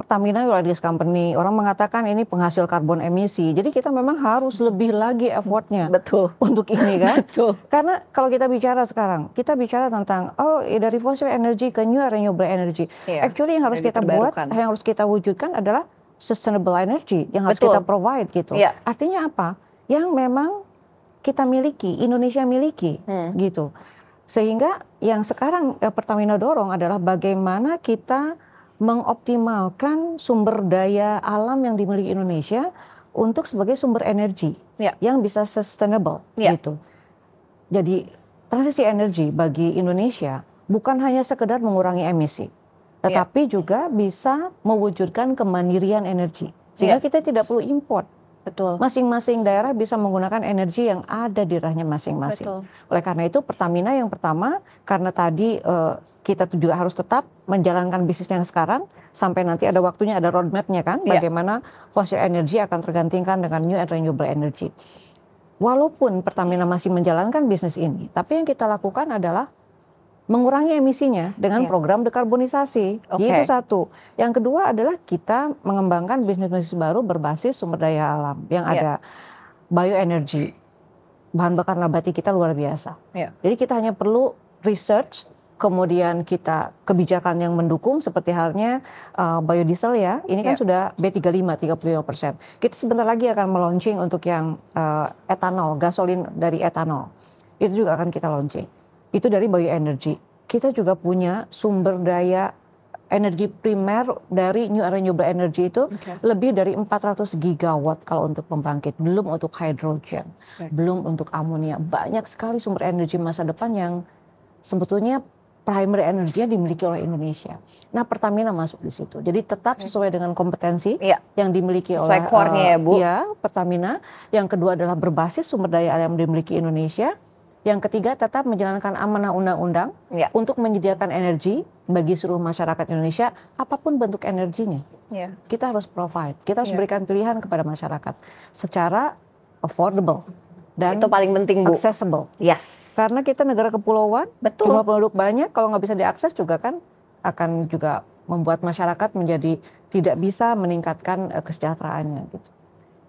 Pertamina oil gas company, orang mengatakan ini penghasil karbon emisi. Jadi kita memang harus lebih lagi effortnya Betul. untuk ini kan. Betul. Karena kalau kita bicara sekarang, kita bicara tentang oh dari fossil energy ke new renewable energy. Iya, Actually yang harus kita buat, yang harus kita wujudkan adalah sustainable energy yang harus Betul. kita provide gitu. Iya. Artinya apa? Yang memang kita miliki, Indonesia miliki hmm. gitu. Sehingga yang sekarang eh, Pertamina dorong adalah bagaimana kita mengoptimalkan sumber daya alam yang dimiliki Indonesia untuk sebagai sumber energi ya. yang bisa sustainable ya. gitu. Jadi transisi energi bagi Indonesia bukan hanya sekedar mengurangi emisi, tetapi juga bisa mewujudkan kemandirian energi. Sehingga Iya. kita tidak perlu import. Betul. Masing-masing daerah bisa menggunakan energi yang ada di daerahnya masing-masing. Oleh karena itu Pertamina yang pertama karena tadi eh, kita juga harus tetap menjalankan bisnis yang sekarang sampai nanti ada waktunya ada roadmapnya kan Iya. bagaimana fosil energi akan tergantikan dengan new and renewable energy. Walaupun Pertamina masih menjalankan bisnis ini, tapi yang kita lakukan adalah mengurangi emisinya dengan Iya. program dekarbonisasi. Oke. Itu satu. Yang kedua adalah kita mengembangkan bisnis-bisnis baru berbasis sumber daya alam yang Iya. ada bioenergi. Bahan bakar nabati kita luar biasa. Iya. Jadi kita hanya perlu research, kemudian kita kebijakan yang mendukung seperti halnya uh, biodiesel ya. Ini kan Iya. sudah B35 35 persen. Kita sebentar lagi akan meluncing untuk yang uh, etanol, gasolin dari etanol. Itu juga akan kita launching. Itu dari bioenergy. Kita juga punya sumber daya energi primer dari new renewable energy itu Oke. lebih dari 400 gigawatt kalau untuk pembangkit, belum untuk hydrogen, Oke. belum untuk amonia. Banyak sekali sumber energi masa depan yang sebetulnya primary energinya dimiliki oleh Indonesia. Nah, Pertamina masuk di situ. Jadi tetap sesuai dengan kompetensi Iya. yang dimiliki Sesuai oleh core-nya eh, ya, Bu. iya, Pertamina. Yang kedua adalah berbasis sumber daya alam yang dimiliki Indonesia. Yang ketiga tetap menjalankan amanah undang-undang Iya. untuk menyediakan energi bagi seluruh masyarakat Indonesia apa pun bentuk energinya. Iya. Kita harus provide, kita harus Iya. berikan pilihan kepada masyarakat secara affordable dan Itu paling penting, Bu. accessible. Yes. Karena kita negara kepulauan, Betul. jumlah penduduk banyak, kalau nggak bisa diakses juga kan akan juga membuat masyarakat menjadi tidak bisa meningkatkan eh, kesejahteraannya gitu.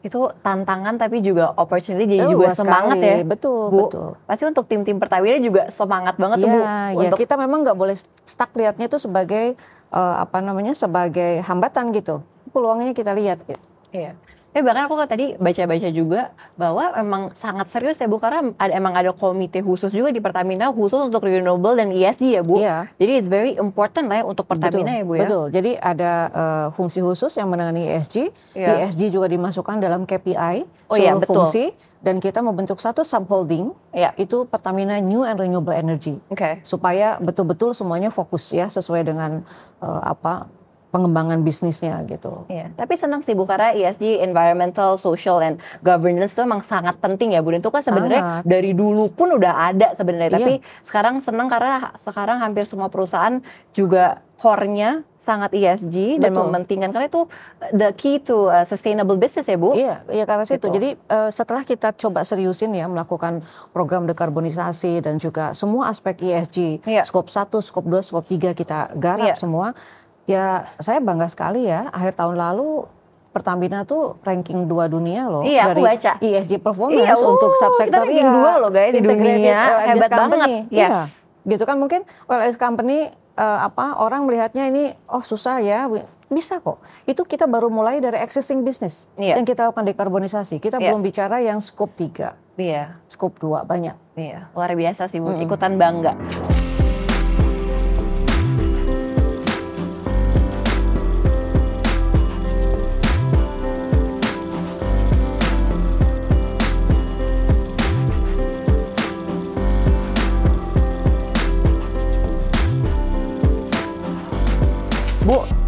Itu tantangan tapi juga opportunity jadi Oh, juga semangat sekali. ya. Betul, Bu. betul. Pasti untuk tim-tim Pertamina juga semangat banget tuh, Bu. Ya Untuk kita memang nggak boleh stuck lihatnya itu sebagai eh, apa namanya sebagai hambatan gitu. Peluangnya kita lihat. Gitu. Iya. Tapi bahkan aku tadi baca-baca juga bahwa emang sangat serius ya Bu karena ada, emang ada komite khusus juga di Pertamina khusus untuk renewable dan ESG ya Bu. Iya. Jadi it's very important lah ya untuk Pertamina betul, ya Bu ya. Betul. Jadi ada eh, fungsi khusus yang menangani ESG. Iya. ESG juga dimasukkan dalam KPI Oh iya, betul. fungsi dan kita membentuk satu subholding Iya. itu Pertamina New and Renewable Energy Oke. supaya betul-betul semuanya fokus ya sesuai dengan eh, apa pengembangan bisnisnya gitu. Iya, tapi senang sih Bu karena ESG, environmental, social, and governance itu emang sangat penting ya Bu. Dan itu kan sebenarnya dari dulu pun udah ada sebenarnya. Iya. Tapi sekarang senang karena sekarang hampir semua perusahaan juga core-nya sangat ESG dan Betul. mementingkan karena itu the key to uh, sustainable business ya Bu. Iya, iya karena. Gitu. Jadi eh, setelah kita coba seriusin ya melakukan program dekarbonisasi dan juga semua aspek ESG, Iya. skop 1, skop 2, skop 3 kita Iya. garap semua. Ya, saya bangga sekali ya akhir tahun lalu Pertamina tuh ranking 2 dunia loh Iya, aku dari baca. ESG performance Iya, untuk wuh, subsektor kita ranking iya. dua loh, guys, di dunia. Hebat company. banget. Iya. Yes. Gitu kan mungkin gas company eh, apa orang melihatnya ini oh susah ya bisa kok. Itu kita baru mulai dari existing business Iya. yang kita lakukan dekarbonisasi. Kita Iya. belum bicara yang skop 3, Iya, skop 2 banyak. iya. Luar biasa sih Bu, ikutan bangga.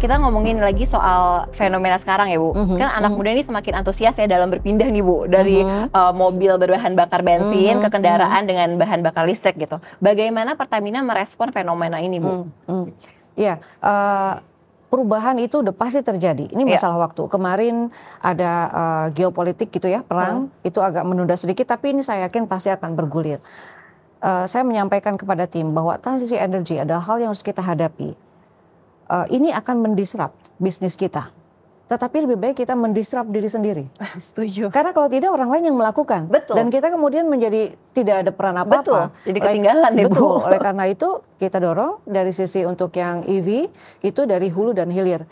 Kita ngomongin lagi soal fenomena sekarang ya Bu. Mhm, Kan anak muda ini semakin antusias ya dalam berpindah nih Bu dari Mhm. uh, mobil berbahan bakar bensin Mhm, ke kendaraan dengan bahan bakar listrik gitu. Bagaimana Pertamina merespon fenomena ini Bu? Hmm, hmm. Iya, eh, perubahan itu udah pasti terjadi. Ini Iya. masalah waktu. Kemarin ada eh, geopolitik gitu ya, perang itu agak menunda sedikit, tapi ini saya yakin pasti akan bergulir. Eh, saya menyampaikan kepada tim bahwa transisi energi adalah hal yang harus kita hadapi. Eh, ini akan mendisrupt bisnis kita. Tetapi lebih baik kita mendisrupt diri sendiri. Setuju. Karena kalau tidak orang lain yang melakukan. Betul. Dan kita kemudian menjadi tidak ada peran apa-apa. Betul. Jadi Oleh- ketinggalan ya, Bu. Oleh karena itu kita dorong dari sisi untuk yang EV itu dari hulu dan hilir.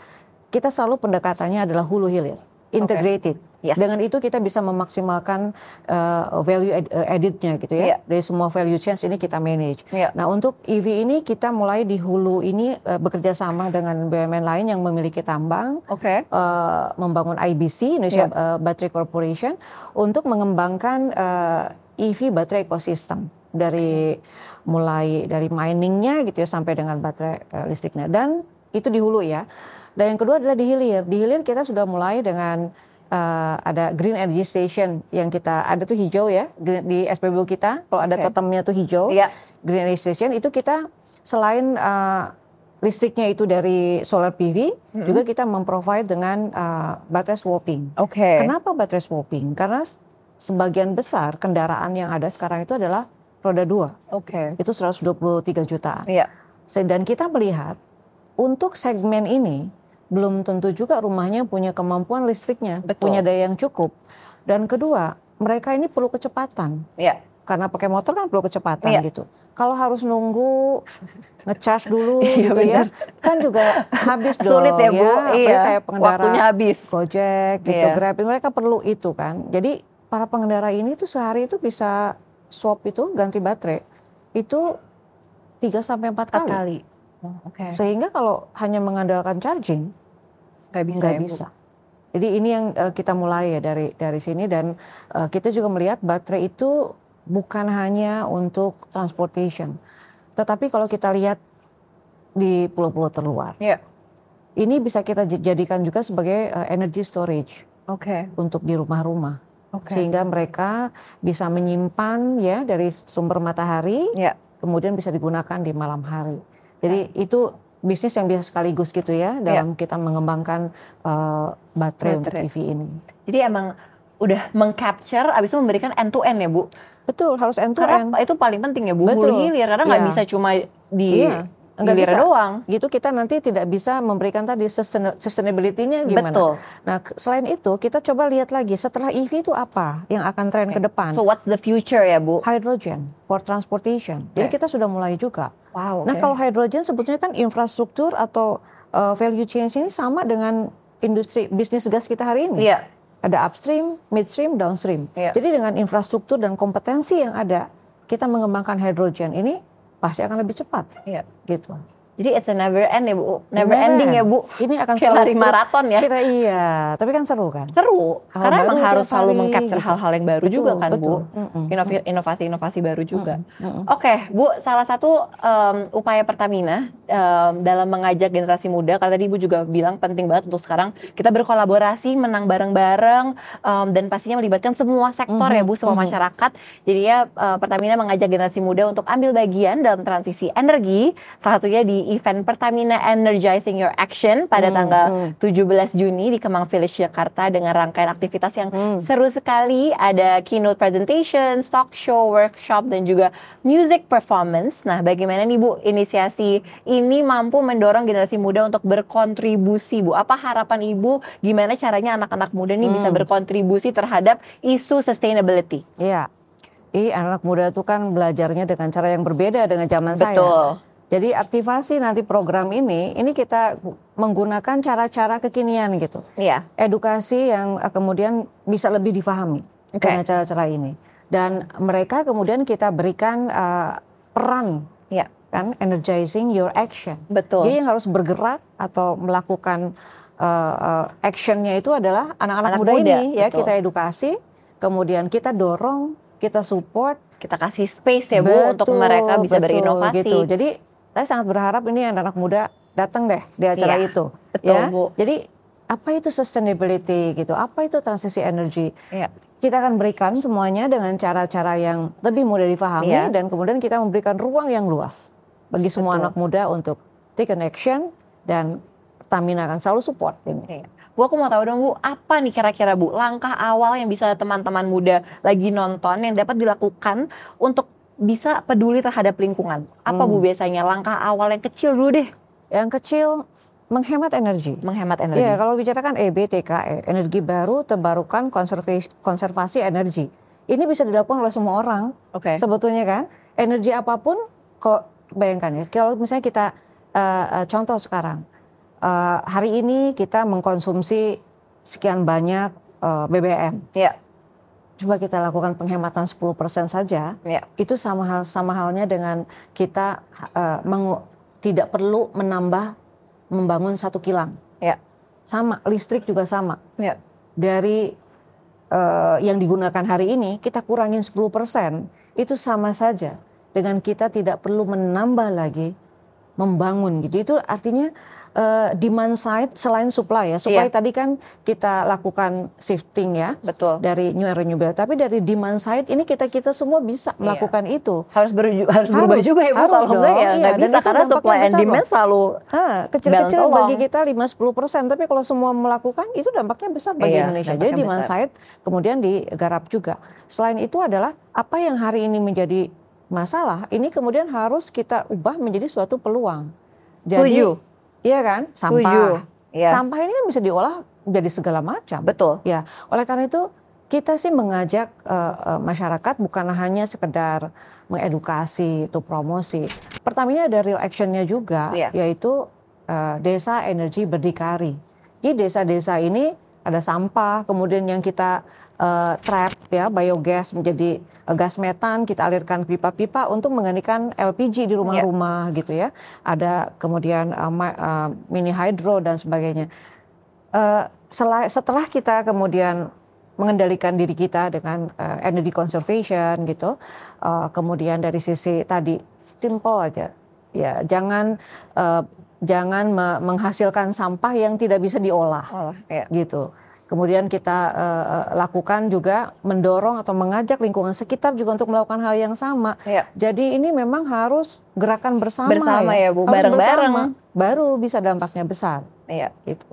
Kita selalu pendekatannya adalah hulu hilir, integrated. Yes. Dengan itu kita bisa memaksimalkan uh, value ed- uh, added-nya gitu ya. Iya. Dari semua value chain ini kita manage. Iya. Nah, untuk EV ini kita mulai di hulu ini uh, bekerja sama dengan BUMN lain yang memiliki tambang Oke. eh, membangun IBC Indonesia Iya. eh, Battery Corporation untuk mengembangkan eh, EV baterai ekosistem. dari mulai dari miningnya gitu ya sampai dengan baterai uh, listriknya dan itu di hulu ya. Dan yang kedua adalah di hilir. Di hilir kita sudah mulai dengan uh, ada green energy station yang kita ada tuh hijau ya di SPBU kita. Kalau ada okay. totemnya tuh hijau, yeah. green energy station itu kita selain uh, listriknya itu dari solar PV, hmm. juga kita memprovide dengan uh, baterai swapping. Oke. Okay. Kenapa baterai swapping? Karena sebagian besar kendaraan yang ada sekarang itu adalah roda dua. Oke. Okay. Itu 123 jutaan. Iya. Yeah. Dan kita melihat untuk segmen ini belum tentu juga rumahnya punya kemampuan listriknya, Betul. punya daya yang cukup. Dan kedua, mereka ini perlu kecepatan. Iya. Karena pakai motor kan perlu kecepatan iya. gitu. Kalau harus nunggu ngecas dulu iya, gitu ya, kan juga habis dong. Sulit ya bu, ya, iya. kayak pengendara waktunya habis. Gojek gitu, iya. Grab, mereka perlu itu kan. Jadi para pengendara ini tuh sehari itu bisa swap itu ganti baterai itu 3 sampai 4 kali. kali. Oh, okay. Sehingga kalau hanya mengandalkan charging, nggak bisa. Nggak ya, bisa. Jadi ini yang uh, kita mulai ya dari dari sini dan uh, kita juga melihat baterai itu bukan hanya untuk transportation, tetapi kalau kita lihat di pulau-pulau terluar, yeah. ini bisa kita jadikan juga sebagai uh, energy storage okay. untuk di rumah-rumah, okay. sehingga mereka bisa menyimpan ya dari sumber matahari, yeah. kemudian bisa digunakan di malam hari. Jadi ya. itu bisnis yang bisa sekaligus gitu ya dalam ya. kita mengembangkan uh, baterai, baterai untuk EV ini. Jadi emang udah mengcapture, abis itu memberikan end to end ya bu? Betul, harus end to end. Karena itu paling penting ya bu, Betul. hulu hilir karena nggak ya. bisa cuma di iya nggak bisa doang. Gitu kita nanti tidak bisa memberikan tadi sustainability-nya gimana. Betul. Nah, selain itu kita coba lihat lagi setelah EV itu apa yang akan tren okay. ke depan. So what's the future ya, Bu? Hydrogen for transportation. Okay. Jadi kita sudah mulai juga. Wow. Okay. Nah, kalau hydrogen sebetulnya kan infrastruktur atau uh, value chain ini sama dengan industri bisnis gas kita hari ini. Iya. Yeah. Ada upstream, midstream, downstream. Yeah. Jadi dengan infrastruktur dan kompetensi yang ada, kita mengembangkan hydrogen ini pasti akan lebih cepat. Iya. Gitu. Jadi it's a never end ya Bu, never ending ya Bu. Ini akan kayak lari maraton ya. Kita iya, tapi kan seru kan. Seru, hal karena emang harus selalu mengcapture gitu. hal-hal yang baru betul, juga kan betul. Bu. Inovasi-inovasi baru juga. Mm -mm. Oke okay, Bu, salah satu um, upaya Pertamina um, dalam mengajak generasi muda, karena tadi Ibu juga bilang penting banget untuk sekarang kita berkolaborasi, menang bareng-bareng, um, dan pastinya melibatkan semua sektor mm -hmm. ya Bu, semua mm -hmm. masyarakat. Jadi ya uh, Pertamina mengajak generasi muda untuk ambil bagian dalam transisi energi, salah satunya di event Pertamina Energizing Your Action pada hmm, tanggal hmm. 17 Juni di Kemang Village Jakarta dengan rangkaian aktivitas yang hmm. seru sekali. Ada keynote presentation, stock show, workshop dan juga music performance. Nah, bagaimana nih Bu inisiasi ini mampu mendorong generasi muda untuk berkontribusi Bu? Apa harapan Ibu gimana caranya anak-anak muda nih hmm. bisa berkontribusi terhadap isu sustainability? Iya. Ih, anak muda itu kan belajarnya dengan cara yang berbeda dengan zaman Betul. saya. Betul. Jadi aktivasi nanti program ini, ini kita menggunakan cara-cara kekinian gitu. Iya. Edukasi yang eh, kemudian bisa lebih difahami okay. dengan cara-cara ini. Dan mereka kemudian kita berikan uh, peran, ya. kan, energizing your action. Betul. Jadi yang harus bergerak atau melakukan uh, uh, actionnya itu adalah anak-anak muda, muda ini, ya kita edukasi, kemudian kita dorong, kita support, kita kasih space ya bu betul, untuk mereka bisa betul, berinovasi. Gitu. Jadi saya sangat berharap ini anak-anak muda datang deh di acara iya, itu. Betul, ya. Bu. Jadi apa itu sustainability gitu? Apa itu transisi energi? Iya. Kita akan berikan semuanya dengan cara-cara yang lebih mudah difahami iya. dan kemudian kita memberikan ruang yang luas bagi semua Betul. anak muda untuk take an action dan Pertamina akan selalu support ini. Iya. Bu aku mau tahu dong Bu, apa nih kira-kira Bu langkah awal yang bisa teman-teman muda lagi nonton yang dapat dilakukan untuk bisa peduli terhadap lingkungan? Apa hmm. Bu biasanya langkah awal yang kecil dulu deh? Yang kecil menghemat energi. Menghemat energi. Iya, kalau bicara kan EBTKE, energi baru terbarukan konservasi, konservasi energi. Ini bisa dilakukan oleh semua orang. Oke. Okay. Sebetulnya kan, energi apa pun, kalau bayangkan ya, kalau misalnya kita uh, contoh sekarang, uh, hari ini kita mengkonsumsi sekian banyak uh, BBM. Iya coba kita lakukan penghematan 10% saja, ya. itu sama hal sama halnya dengan kita uh, mengu, tidak perlu menambah membangun satu kilang. Ya. Sama, listrik juga sama. Ya. Dari uh, yang digunakan hari ini kita kurangin 10%, itu sama saja dengan kita tidak perlu menambah lagi membangun gitu. Itu artinya uh, demand side selain supply ya. Supply Iya. tadi kan kita lakukan shifting ya Betul. dari new renewable. Tapi dari demand side ini kita kita semua bisa melakukan itu. Harus beru- harus berubah Harus, juga ya Bu. harus Kalau enggak dong, ya iya. Dan bisa itu karena supply and demand loh. selalu Ah, kecil-kecil bagi kita 5-10 persen, tapi kalau semua melakukan itu dampaknya besar bagi Iya, Indonesia. Jadi demand besar. side kemudian digarap juga. Selain itu adalah apa yang hari ini menjadi masalah, ini kemudian harus kita ubah menjadi suatu peluang. Setuju. Iya kan? Sampah. Setuju. Iya. Sampah ini kan bisa diolah jadi segala macam. Betul. Ya, oleh karena itu kita sih mengajak eh, masyarakat bukan hanya sekedar mengedukasi atau promosi. Pertamanya ada real actionnya juga, Iya. yaitu eh, desa energi berdikari. Di desa-desa ini ada sampah, kemudian yang kita eh, trap ya biogas menjadi gas metan, kita alirkan pipa-pipa untuk mengendikan LPG di rumah-rumah gitu ya. Ada kemudian eh, ma- eh, mini hydro dan sebagainya. Eh, sela- setelah kita kemudian mengendalikan diri kita dengan eh, energy conservation gitu, eh, kemudian dari sisi tadi simple aja, ya jangan eh, jangan me- menghasilkan sampah yang tidak bisa diolah Oh, iya. gitu. Kemudian kita eh, lakukan juga mendorong atau mengajak lingkungan sekitar juga untuk melakukan hal yang sama. Iya. Jadi ini memang harus gerakan bersama, Bersama ya, Bu. Harus Bareng-bareng. Baru bisa dampaknya besar. Iya. Gitu.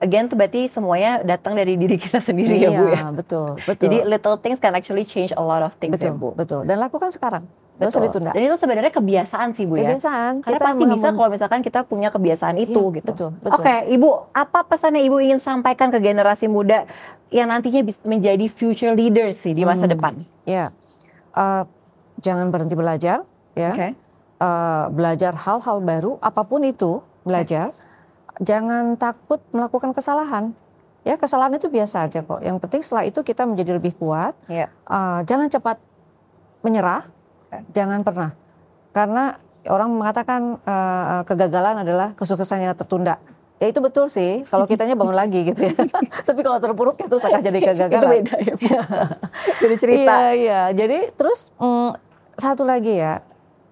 Again tuh berarti semuanya datang dari diri kita sendiri ya Bu ya. Iya, betul, betul. Jadi little things can actually change a lot of things betul, ya Bu. betul. Dan lakukan sekarang. Gak usah ditunda. Dan itu sebenarnya kebiasaan sih Bu ya. Kebiasaan. Karena pasti bisa kalau misalkan kita punya kebiasaan itu Iya, gitu. betul, betul. Oke, Ibu, apa pesan yang Ibu ingin sampaikan ke generasi muda yang nantinya bisa menjadi future leaders sih di masa Hmm. depan? Ya, Eh, jangan berhenti belajar. Ya, Oke. Eh, belajar hal-hal baru, apa pun itu belajar. Jangan takut melakukan kesalahan. Ya, kesalahan itu biasa aja kok. Yang penting setelah itu kita menjadi lebih kuat. Iya. Eh, jangan cepat menyerah. Jangan pernah. Karena orang mengatakan eh, kegagalan adalah kesuksesan yang tertunda. Ya itu betul sih, kalau kitanya bangun lagi gitu ya. Tapi kalau terpuruk itu akan jadi kegagalan. Itu beda ya Bu. Jadi cerita. Iya, iya. Jadi terus mm, satu lagi ya,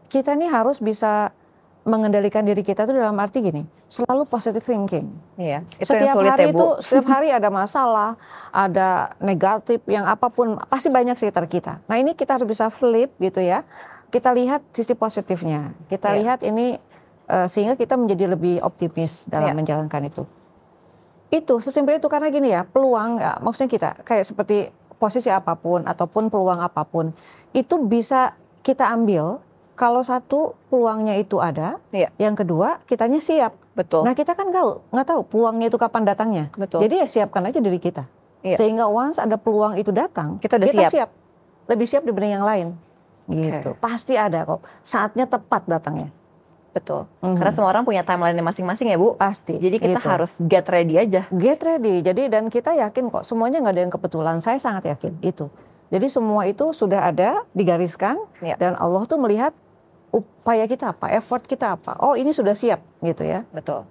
kita nih harus bisa mengendalikan diri kita tuh dalam arti gini, selalu positive thinking. Iya. Itu yang setiap sulit hari ya Bu. itu, setiap hari ada masalah, ada negatif yang apa pun, pasti banyak sekitar kita. Nah ini kita harus bisa flip gitu ya. Kita lihat sisi positifnya. Kita Iya. lihat ini eh, sehingga kita menjadi lebih optimis dalam Iya. menjalankan itu. Itu sesimpel itu karena gini ya, peluang ya, maksudnya kita kayak seperti posisi apa pun ataupun peluang apa pun itu bisa kita ambil kalau satu peluangnya itu ada, Iya. yang kedua kitanya siap. Betul. Nah kita kan tahu nggak tahu peluangnya itu kapan datangnya. Betul. Jadi ya siapkan aja diri kita. Iya. Sehingga once ada peluang itu datang, Kita udah siap. Lebih siap dibanding yang lain. Gitu. Pasti ada kok. Saatnya tepat datangnya. Betul. Mhm. Karena semua orang punya timeline masing-masing ya Bu. Pasti. Jadi kita gitu. harus get ready aja. get ready. Jadi dan kita yakin kok semuanya nggak ada yang kebetulan. Saya sangat yakin itu. Jadi semua itu sudah ada digariskan Iya. dan Allah tuh melihat upaya kita apa, effort kita apa. Oh ini sudah siap gitu ya. Betul.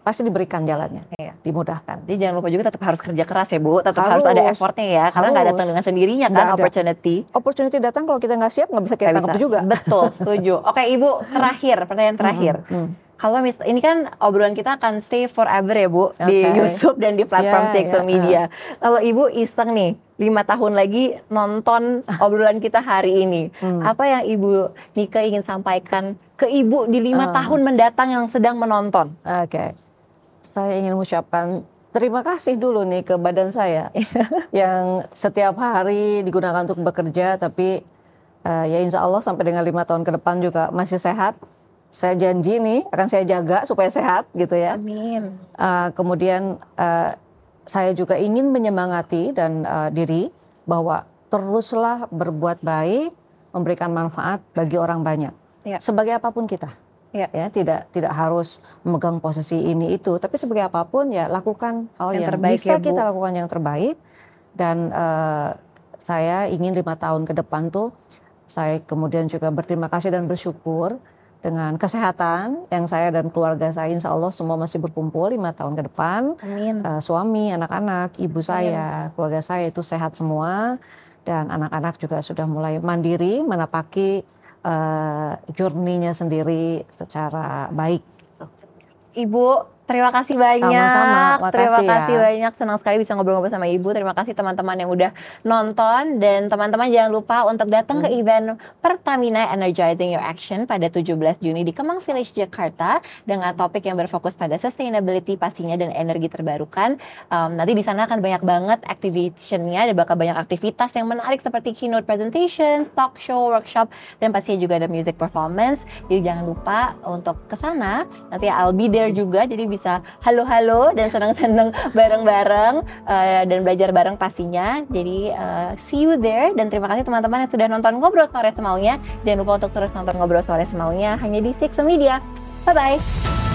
Pasti diberikan jalannya, Iya. dimudahkan. Jadi jangan lupa juga tetap harus kerja keras ya Bu. Tetap harus, Harus. ada effortnya ya. Karena nggak datang dengan sendirinya kan Nggak ada. opportunity. Opportunity datang kalau kita nggak siap nggak bisa kita tangkap juga. Betul, setuju. Oke Ibu, terakhir, pertanyaan terakhir. Hmm. Kalau mis ini kan obrolan kita akan stay forever ya Bu di Oke. YouTube dan di platform Ya, social ya, media. Kalau Ibu iseng nih lima tahun lagi nonton obrolan kita hari ini, Hmm. apa yang Ibu Nika ingin sampaikan ke Ibu di lima Ah. tahun mendatang yang sedang menonton? Oke, saya ingin mengucapkan terima kasih dulu nih ke badan saya yang setiap hari digunakan untuk bekerja, tapi eh, ya insya Allah sampai dengan lima tahun ke depan juga masih sehat. Saya janji nih akan saya jaga supaya sehat gitu ya. Amin. Eh, kemudian eh, saya juga ingin menyemangati dan eh, diri bahwa teruslah berbuat baik, memberikan manfaat bagi orang banyak. Ya. Sebagai apa pun kita Ya. ya tidak tidak harus memegang posisi ini itu tapi sebagai apa pun ya lakukan hal Yang yang, terbaik bisa ya, Bu. kita lakukan yang terbaik dan eh, saya ingin lima tahun ke depan tuh saya kemudian juga berterima kasih dan bersyukur dengan kesehatan yang saya dan keluarga saya insya Allah semua masih berkumpul lima tahun ke depan Amin. Eh, suami anak-anak ibu saya keluarga saya itu sehat semua dan anak-anak juga sudah mulai mandiri menapaki uh, journey-nya sendiri secara baik. Ibu Terima kasih banyak. Sama-sama. Terima kasih ya. banyak. Senang sekali bisa ngobrol-ngobrol sama Ibu. Terima kasih teman-teman yang udah nonton dan teman-teman jangan lupa untuk datang hmm. ke event Pertamina Energizing Your Action pada 17 Juni di Kemang Village Jakarta dengan topik yang berfokus pada sustainability pastinya dan energi terbarukan. Um, nanti di sana akan banyak banget activation-nya, ada bakal banyak aktivitas yang menarik seperti keynote presentation, talk show, workshop dan pastinya juga ada music performance. Jadi jangan lupa untuk ke sana. Nanti I'll be there juga jadi bisa bisa halo-halo dan senang-senang bareng-bareng uh, dan belajar bareng pastinya. Jadi uh, see you there dan terima kasih teman-teman yang sudah nonton ngobrol sore semaunya. Jangan lupa untuk terus nonton ngobrol sore semaunya hanya di Six Media. Bye bye.